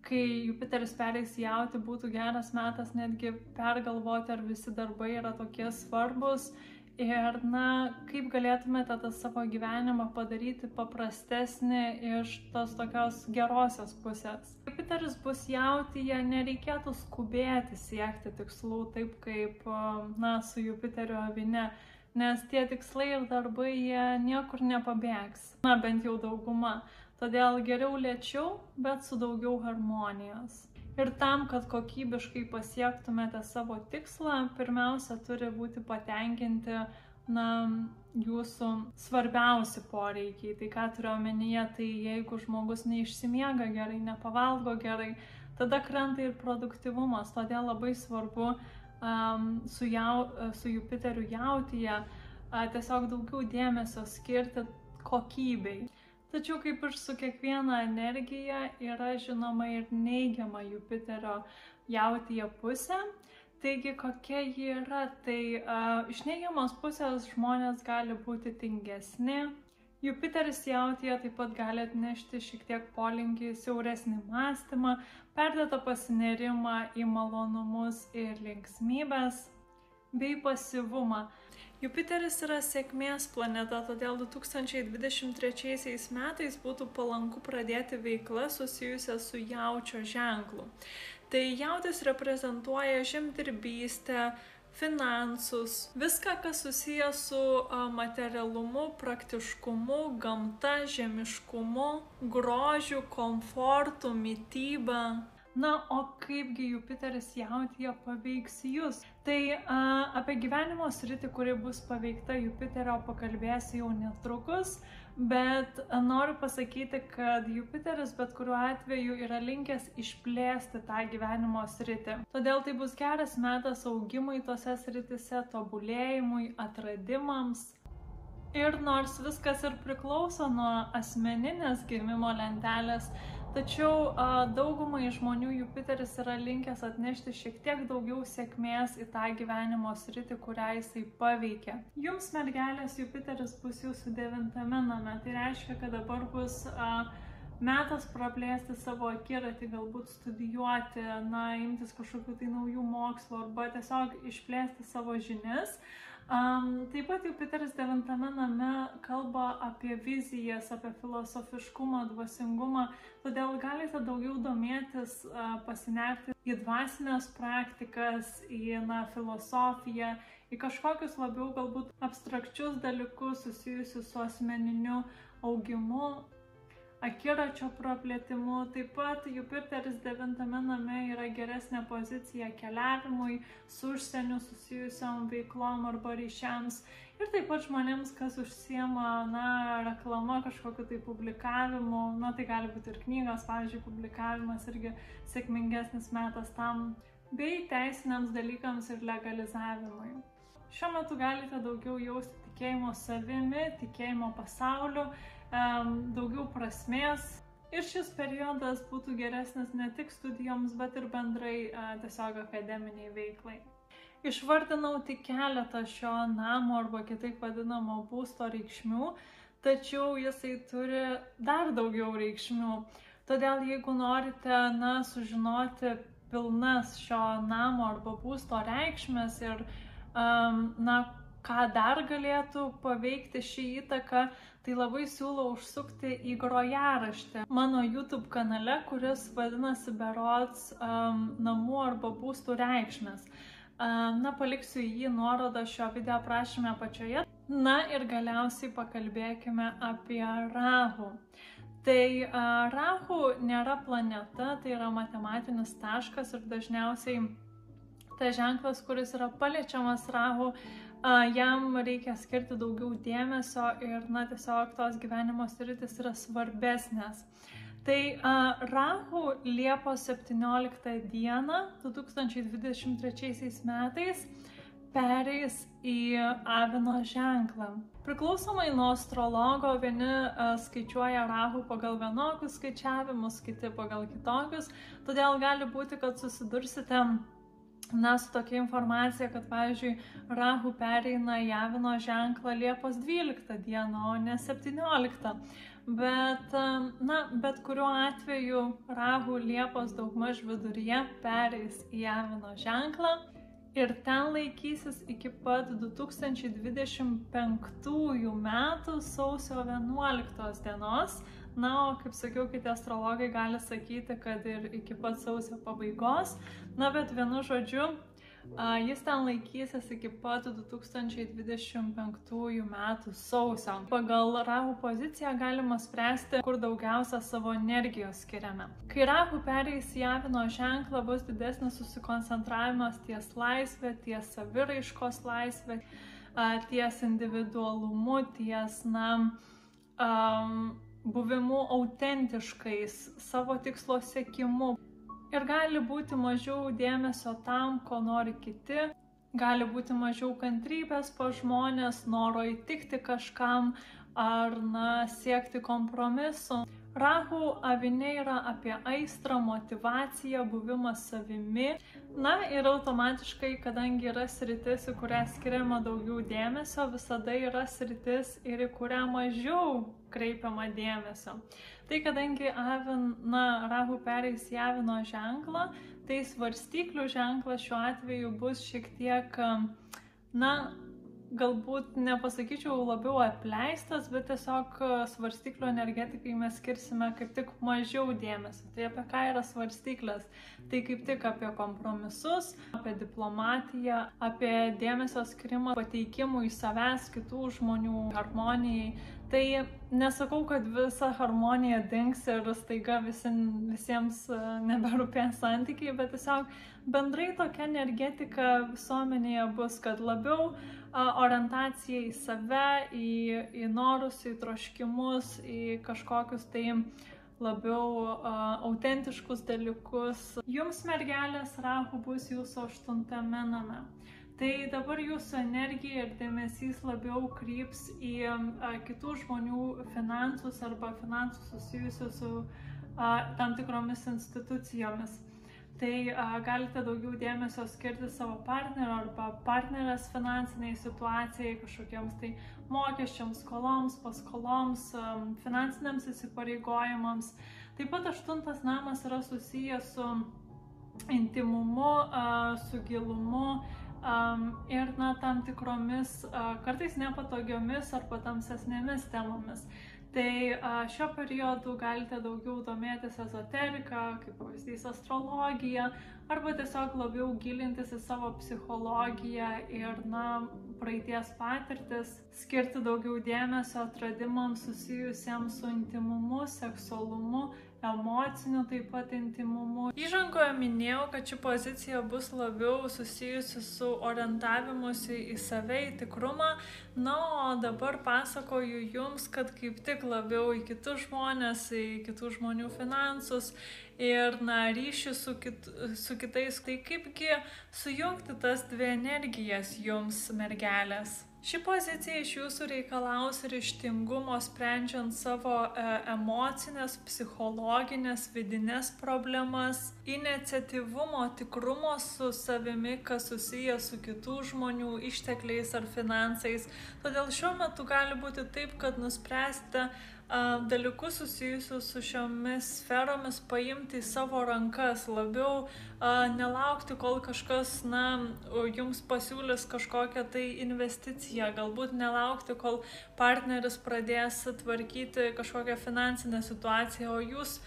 kai Jupiteris pereis jauti, būtų geras metas netgi pergalvoti, ar visi darbai yra tokie svarbus Ir, na, kaip galėtumėte tą savo gyvenimą padaryti paprastesnį iš tos tokios gerosios pusės. Jupiteris bus jautyje, nereikėtų skubėti siekti tikslų taip kaip, na, su Jupiteriu avine, nes tie tikslai ir darbai jie niekur nepabėgs. Na, bent jau dauguma. Todėl geriau lėčiau, bet su daugiau harmonijos. Ir tam, kad kokybiškai pasiektumėte savo tikslą, pirmiausia turi būti patenkinti na, jūsų svarbiausi poreikiai. Tai ką turiu omenyje, tai jeigu žmogus neišsimiega gerai, nepavalgo gerai, tada krenta ir produktivumas. Todėl labai svarbu um, su, jau, su Jupiteriu jautyje uh, tiesiog daugiau dėmesio skirti kokybei. Tačiau kaip ir su kiekviena energija yra žinoma ir neigiama Jupiterio jautyje pusė. Taigi kokia ji yra, tai uh, iš neigiamos pusės žmonės gali būti tingesni. Jupiteris jautyje taip pat gali atnešti šiek tiek polinkį siauresnį mąstymą, perdėtą pasinerimą į malonumus ir linksmybės bei pasyvumą. Jupiteris yra sėkmės planeta, todėl 2023 metais būtų palanku pradėti veiklą susijusią su jaučio ženklu. Tai jautis reprezentuoja žemdirbystę, finansus, viską, kas susijęs su materialumu, praktiškumu, gamta, žemiškumu, grožiu, komfortu, mytyba. Na, o kaipgi Jupiteris jautyje paveiks jūs? Tai a, apie gyvenimo sritį, kuri bus paveikta Jupiterio, pakalbėsiu jau netrukus, bet a, noriu pasakyti, kad Jupiteris bet kuriuo atveju yra linkęs išplėsti tą gyvenimo sritį. Todėl tai bus geras metas augimui tose sritise, tobulėjimui, atradimams. Ir nors viskas ir priklauso nuo asmeninės gimimo lentelės, Tačiau daugumai žmonių Jupiteris yra linkęs atnešti šiek tiek daugiau sėkmės į tą gyvenimo sritį, kurią jisai paveikia. Jums mergelės Jupiteris bus jūsų devintame name, tai reiškia, kad dabar bus metas praplėsti savo akiratį, galbūt studijuoti, na, imtis kažkokių tai naujų mokslo arba tiesiog išplėsti savo žinias. Um, taip pat Jupiteris devintame name kalba apie vizijas, apie filosofiškumą, dvasingumą, todėl galite daugiau domėtis, uh, pasinerti į dvasinės praktikas, į na, filosofiją, į kažkokius labiau galbūt abstrakčius dalykus susijusius su asmeniniu augimu, akiračio praplėtimu. Taip pat Jupiteris devintame name yra geresnė pozicija keliavimui, su užsieniu susijusiam veiklom arba ryšiams. Ir taip pat žmonėms, kas užsiema, na, reklama, kažkokiu tai publikavimu, na, tai gali būti ir knygos, pavyzdžiui, publikavimas irgi sėkmingesnis metas tam, bei teisiniams dalykams ir legalizavimui. Šiuo metu galite daugiau jausti tikėjimo savimi, tikėjimo pasauliu, daugiau prasmės. Ir šis periodas būtų geresnis ne tik studijoms, bet ir bendrai tiesiog akademiniai veiklai. Išvardinau tik keletą šio namo arba kitaip vadinamo būsto reikšmių, tačiau jisai turi dar daugiau reikšmių. Todėl jeigu norite, na, sužinoti pilnas šio namo arba būsto reikšmės ir, um, na, ką dar galėtų paveikti šį įtaką, tai labai siūlau užsukti į grojaraštį mano YouTube kanale, kuris vadinasi Berots um, namų arba būstų reikšmės. Um, na, paliksiu jį nuorodą šio video aprašymę apačioje. Na ir galiausiai pakalbėkime apie Rahu. Tai uh, Rahu nėra planeta, tai yra matematinis taškas ir dažniausiai tas ženklas, kuris yra paliečiamas Rahu, jam reikia skirti daugiau dėmesio ir, na, tiesiog tos gyvenimo sritis yra svarbesnės. Tai uh, Rahu Liepos 17 dieną 2023 metais pereis į Avino ženklą. Priklausomai nuo astrologo, vieni uh, skaičiuoja Rahu pagal vienokius skaičiavimus, kiti pagal kitokius, todėl gali būti, kad susidursite na, su tokia informacija, kad, pavyzdžiui, Rahu pereina Javino ženklą Liepos 12 dieną, o ne 17. Bet, na, bet kuriuo atveju Rahu Liepos daugmaž viduryje pereis į Javino ženklą ir ten laikysis iki pat 2025 metų sausio 11 dienos. Na, o kaip sakiau, kiti astrologai gali sakyti, kad ir iki pat sausio pabaigos. Na, bet vienu žodžiu, jis ten laikysis iki pat 2025 metų sausio. Pagal Rahu poziciją galima spręsti, kur daugiausia savo energijos skiriame. Kai Rahu pereis į Avino ženklą, bus didesnis susikoncentravimas ties laisvė, ties saviraiškos laisvė, ties individualumu, ties, na, um, buvimu autentiškais, savo tikslo sėkimu. Ir gali būti mažiau dėmesio tam, ko nori kiti, gali būti mažiau kantrybės po žmonės, noro įtikti kažkam ar, na, siekti kompromisu. Rahu avinė yra apie aistrą, motivaciją, buvimą savimi. Na ir automatiškai, kadangi yra sritis, į kurią skiriama daugiau dėmesio, visada yra sritis ir į kurią mažiau kreipiama dėmesio. Tai kadangi avin, na, Rahu pereis į avino ženklą, tai svarstyklių ženklas šiuo atveju bus šiek tiek, na, galbūt nepasakyčiau labiau apleistas, bet tiesiog svarstyklių energetikai mes skirsime kaip tik mažiau dėmesio. Tai apie ką yra svarstyklės? Tai kaip tik apie kompromisus, apie diplomatiją, apie dėmesio skirimą pateikimui savęs, kitų žmonių, harmonijai. Tai nesakau, kad visa harmonija dings ir staiga visi, visiems e, neberūpės santykiai, bet tiesiog bendrai tokia energetika visuomenėje bus, kad labiau orientacija į save, į, į norus, į troškimus, į kažkokius tai labiau uh, autentiškus dalykus. Jums mergelės rahu bus jūsų aštuntame name. Tai dabar jūsų energija ir dėmesys labiau kryps į a, kitų žmonių finansus arba finansus susijusius su a, tam tikromis institucijomis tai a, galite daugiau dėmesio skirti savo partnerio arba partnerės finansiniai situacijai, kažkokiems tai mokesčiams, skoloms, paskoloms, a, finansiniams įsipareigojimams. Taip pat aštuntas namas yra susijęs su intimumu, a, su gilumu. Um, ir na, tam tikromis, uh, kartais nepatogiomis arba tamsesnėmis temomis. Tai šiuo periodu galite daugiau domėtis ezoterika, kaip pavyzdys astrologija, arba tiesiog labiau gilintis į savo psichologiją ir, na, praeities patirtis, skirti daugiau dėmesio atradimams susijusiems su intimumu, seksualumu emociniu taip pat intimumu. Įžangoje minėjau, kad ši pozicija bus labiau susijusi su orientavimusi į save, į tikrumą, na, o dabar pasakoju jums, kad kaip tik labiau į kitus žmonės, į kitų žmonių finansus ir, na, ryšį su, kit, su kitais, tai kaipgi sujungti tas dvi energijas jums, mergelės. Ši pozicija iš jūsų reikalaus ryštingumo sprendžiant savo e, emocinės, psichologinės, vidinės problemas, iniciatyvumo, tikrumo su savimi, kas susijęs su kitų žmonių ištekliais ar finansais. Todėl šiuo metu gali būti taip, kad nuspręsite dalykus susijusius su šiomis sferomis paimti į savo rankas, labiau nelaukti, kol kažkas, na, jums pasiūlys kažkokią tai investiciją, galbūt nelaukti, kol partneris pradės tvarkyti kažkokią finansinę situaciją, o jūs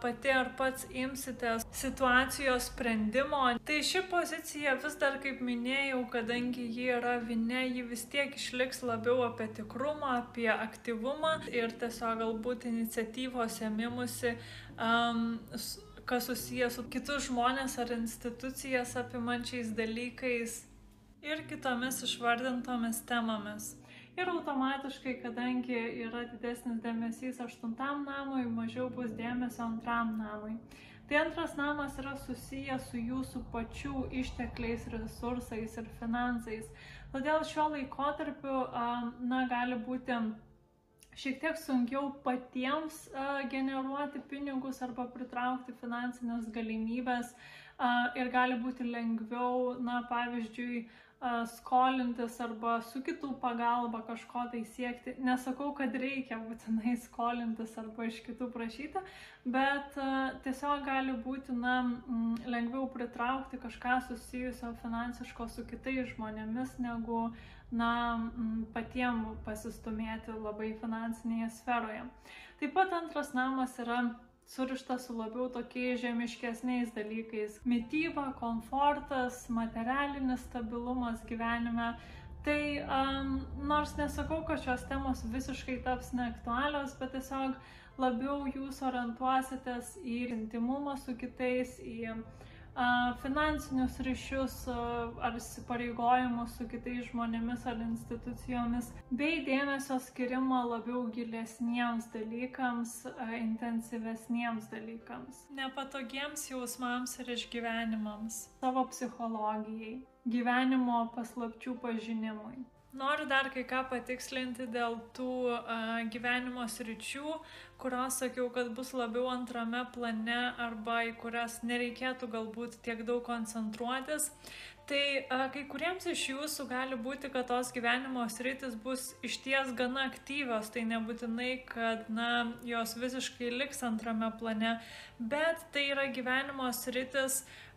pati ar pats imsite situacijos sprendimo. Tai ši pozicija vis dar, kaip minėjau, kadangi ji yra vinė, ji vis tiek išliks labiau apie tikrumą, apie aktyvumą ir tiesiog galbūt iniciatyvos ėmimusi, um, kas susijęs su kitus žmonės ar institucijas apimančiais dalykais ir kitomis išvardintomis temomis. Ir automatiškai, kadangi yra didesnis dėmesys aštuntam namui, mažiau bus dėmesio antram namui. Tai antras namas yra susijęs su jūsų pačių ištekliais, resursais ir finansais. Todėl šiuo laikotarpiu, na, gali būti šiek tiek sunkiau patiems generuoti pinigus arba pritraukti finansinės galimybės ir gali būti lengviau, na, pavyzdžiui, skolintis arba su kitų pagalba kažko tai siekti. Nesakau, kad reikia būtinai skolintis arba iš kitų prašyti, bet tiesiog gali būti, na, lengviau pritraukti kažką susijusio finansiško su kitais žmonėmis negu na, patiem pasistumėti labai finansinėje sferoje. Taip pat antras namas yra surištas su labiau tokiais žemiškesniais dalykais - mytyba, komfortas, materialinis stabilumas gyvenime. Tai um, nors nesakau, kad šios temos visiškai taps neaktualios, bet tiesiog labiau jūs orientuositės į intimumą su kitais, į finansinius ryšius ar įsipareigojimus su kitais žmonėmis ar institucijomis, bei dėmesio skirimą labiau gilesniems dalykams, intensyvesniems dalykams, nepatogiems jausmams ir išgyvenimams, savo psichologijai, gyvenimo paslapčių pažinimui. Noriu dar kai ką patikslinti dėl tų uh, gyvenimo sričių, kurios sakiau, kad bus labiau antrame plane arba į kurias nereikėtų galbūt tiek daug koncentruotis. Tai a, kai kuriems iš jūsų gali būti, kad tos gyvenimo sritis bus išties gana aktyvios, tai nebūtinai, kad na, jos visiškai liks antrame plane, bet tai yra gyvenimo sritis, a,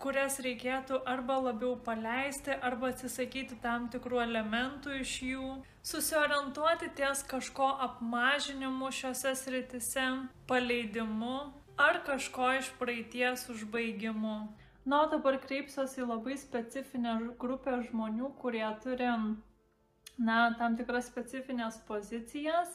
kurias reikėtų arba labiau paleisti, arba atsisakyti tam tikrų elementų iš jų, susiorientuoti ties kažko apmažinimu šiuose sritise, paleidimu ar kažko iš praeities užbaigimu. Na, o dabar kreipsiuosi į labai specifinę grupę žmonių, kurie turi, na, tam tikras specifines pozicijas.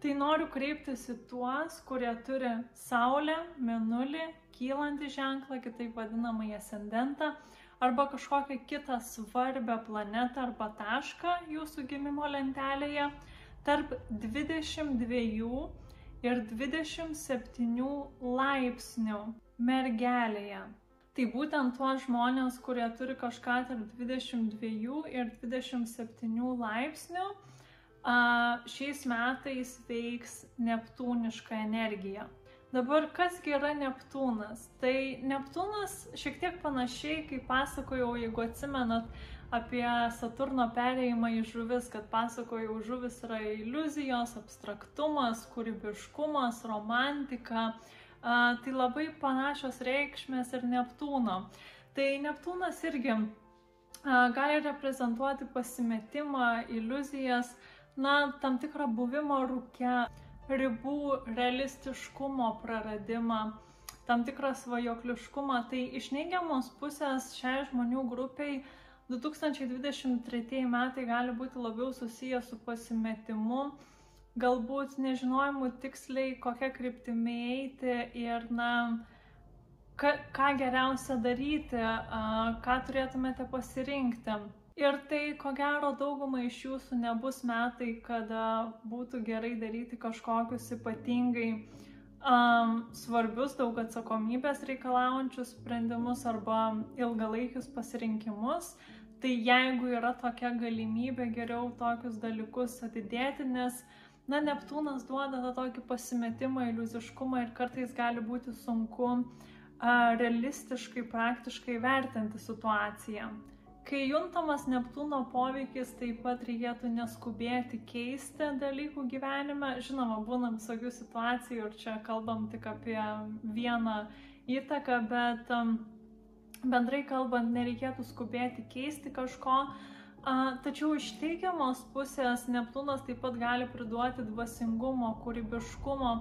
Tai noriu kreiptis į tuos, kurie turi Saulę, Menulį, kylantį ženklą, kitaip vadinamąjį ascendentą, arba kažkokią kitą svarbę planetą arba tašką jūsų gimimo lentelėje tarp 22 ir 27 laipsnių mergelėje. Tai būtent tuos žmonės, kurie turi kažką tarp 22 ir 27 laipsnių, šiais metais veiks Neptūniška energija. Dabar kasgi yra Neptūnas? Tai Neptūnas šiek tiek panašiai, kaip pasakojau, jeigu atsimenat apie Saturno perėjimą į žuvis, kad pasakojau, žuvis yra iliuzijos, abstraktumas, kūrybiškumas, romantika, tai labai panašios reikšmės ir Neptūno. Tai Neptūnas irgi gali reprezentuoti pasimetimą, iliuzijas, na, tam tikrą buvimo rūkę, ribų realistiškumo praradimą, tam tikrą svajokliškumą. Tai iš neigiamos pusės šiai žmonių grupiai 2023 metai gali būti labiau susijęs su pasimetimu, galbūt nežinojimu tiksliai, kokią kryptimį eiti ir, na, ka, ką geriausia daryti, ką turėtumėte pasirinkti. Ir tai, ko gero, daugumai iš jūsų nebus metai, kada būtų gerai daryti kažkokius ypatingai um, svarbius, daug atsakomybės reikalaujančius sprendimus arba ilgalaikius pasirinkimus. Tai jeigu yra tokia galimybė, geriau tokius dalykus atidėti, nes uh, na, Neptūnas duoda tą tokį pasimetimą, iliuziškumą ir kartais gali būti sunku a, realistiškai, praktiškai vertinti situaciją. Kai juntamas Neptūno poveikis, taip pat reikėtų neskubėti keisti dalykų gyvenime. Žinoma, būna visokių situacijų ir čia kalbam tik apie vieną įtaką, bet um, bendrai kalbant, nereikėtų skubėti keisti kažko, tačiau iš teigiamos pusės Neptūnas taip pat gali priduoti dvasingumo, kūrybiškumo,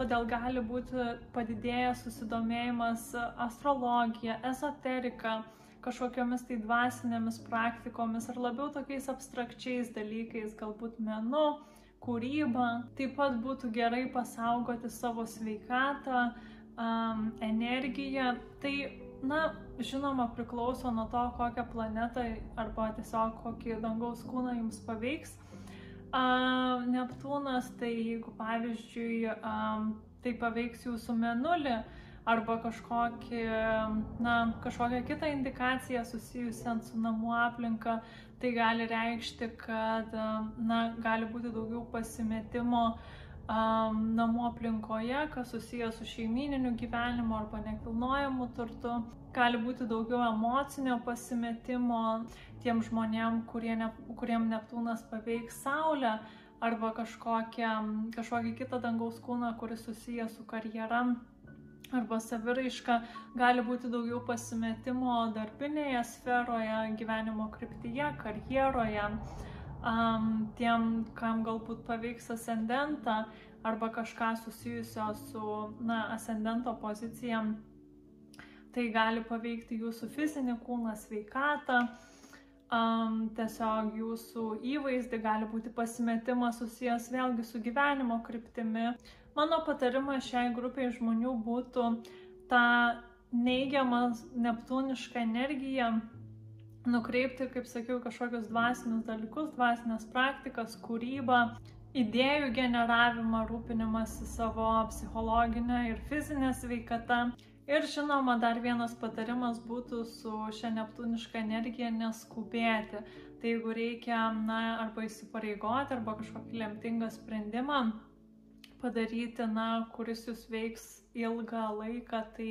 todėl gali būti padidėjęs susidomėjimas astrologija, ezoterika, kažkokiamis tai dvasinėmis praktikomis ar labiau tokiais abstrakčiais dalykais, galbūt menu, kūryba. Taip pat būtų gerai pasaugoti savo sveikatą, um, energiją. Tai Na, žinoma, priklauso nuo to, kokią planetą arba tiesiog kokį dangaus kūną jums paveiks. Uh, Neptūnas, tai jeigu pavyzdžiui, um, tai paveiks jūsų menulį arba kažkokį, na, kažkokią kitą indikaciją susijusią su namų aplinka, tai gali reikšti, kad, na, gali būti daugiau pasimetimo um, namų aplinkoje, kas susijęs su šeimininiu gyvenimu arba nekilnojamu turtu. Gali būti daugiau emocinio pasimetimo tiem žmonėm, kurie ne, kuriem Neptūnas paveiks Saulę arba kažkokią, kažkokį kitą dangaus kūną, kuris susijęs su karjera arba saviraiška, gali būti daugiau pasimetimo darbinėje sferoje, gyvenimo kryptyje, karjeroje um, tiem, kam galbūt paveiks ascendentą arba kažką susijusio su, na, ascendento pozicija, tai gali paveikti jūsų fizinį kūną, sveikatą, um, tiesiog jūsų įvaizdį, gali būti pasimetimas susijęs vėlgi su gyvenimo kryptimi. Mano patarimas šiai grupiai žmonių būtų tą neigiamą neptūnišką energiją nukreipti, kaip sakiau, kažkokius dvasinius dalykus, dvasinės praktikas, kūrybą, idėjų generavimą, rūpinimąsi savo psichologinę ir fizinę sveikatą. Ir žinoma, dar vienas patarimas būtų su šia neptūniška energija neskubėti. Tai jeigu reikia, na, arba įsipareigoti, arba kažkokį lemtingą sprendimą padaryti, na, kuris jūs veiks ilgą laiką, tai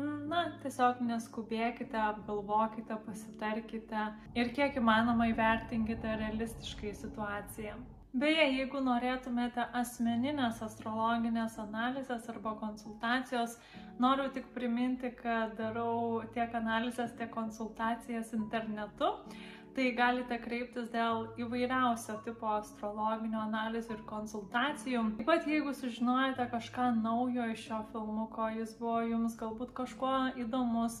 Na, tiesiog neskubėkite, apgalvokite, pasitarkite ir kiek įmanoma įvertinkite realistiškai situaciją. Beje, jeigu norėtumėte asmeninės astrologinės analizės arba konsultacijos, noriu tik priminti, kad darau tiek analizės, tiek konsultacijas internetu. Tai galite kreiptis dėl įvairiausio tipo astrologinių analizių ir konsultacijų. Taip pat jeigu sužinojate kažką naujo iš šio filmuko, jis buvo jums galbūt kažkuo įdomus,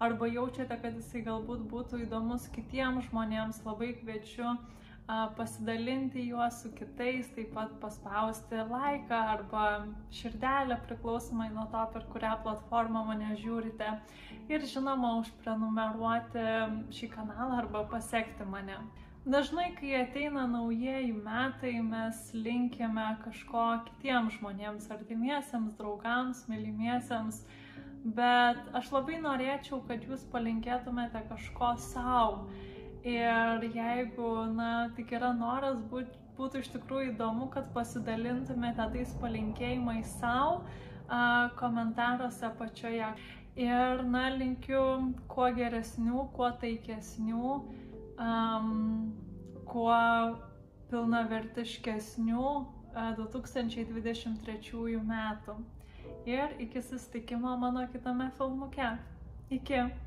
arba jaučiate, kad jisai galbūt būtų įdomus kitiems žmonėms, labai kviečiu pasidalinti juos su kitais, taip pat paspausti laiką arba širdelę priklausomai nuo to, per kurią platformą mane žiūrite. Ir žinoma, užprenumeruoti šį kanalą arba pasiekti mane. Dažnai, kai ateina naujieji metai, mes linkime kažko kitiems žmonėms, artimiesiems, draugams, mylimiesiems, bet aš labai norėčiau, kad jūs palinkėtumėte kažko savo Ir jeigu, na, tik yra noras, būt, būtų iš tikrųjų įdomu, kad pasidalintumėte tais palinkėjimais savo komentaruose apačioje. Ir, na, linkiu kuo geresnių, kuo taikesnių, um, kuo pilnavertiškesnių uh, 2023 metų. Ir iki susitikimo mano kitame filmuke. Iki.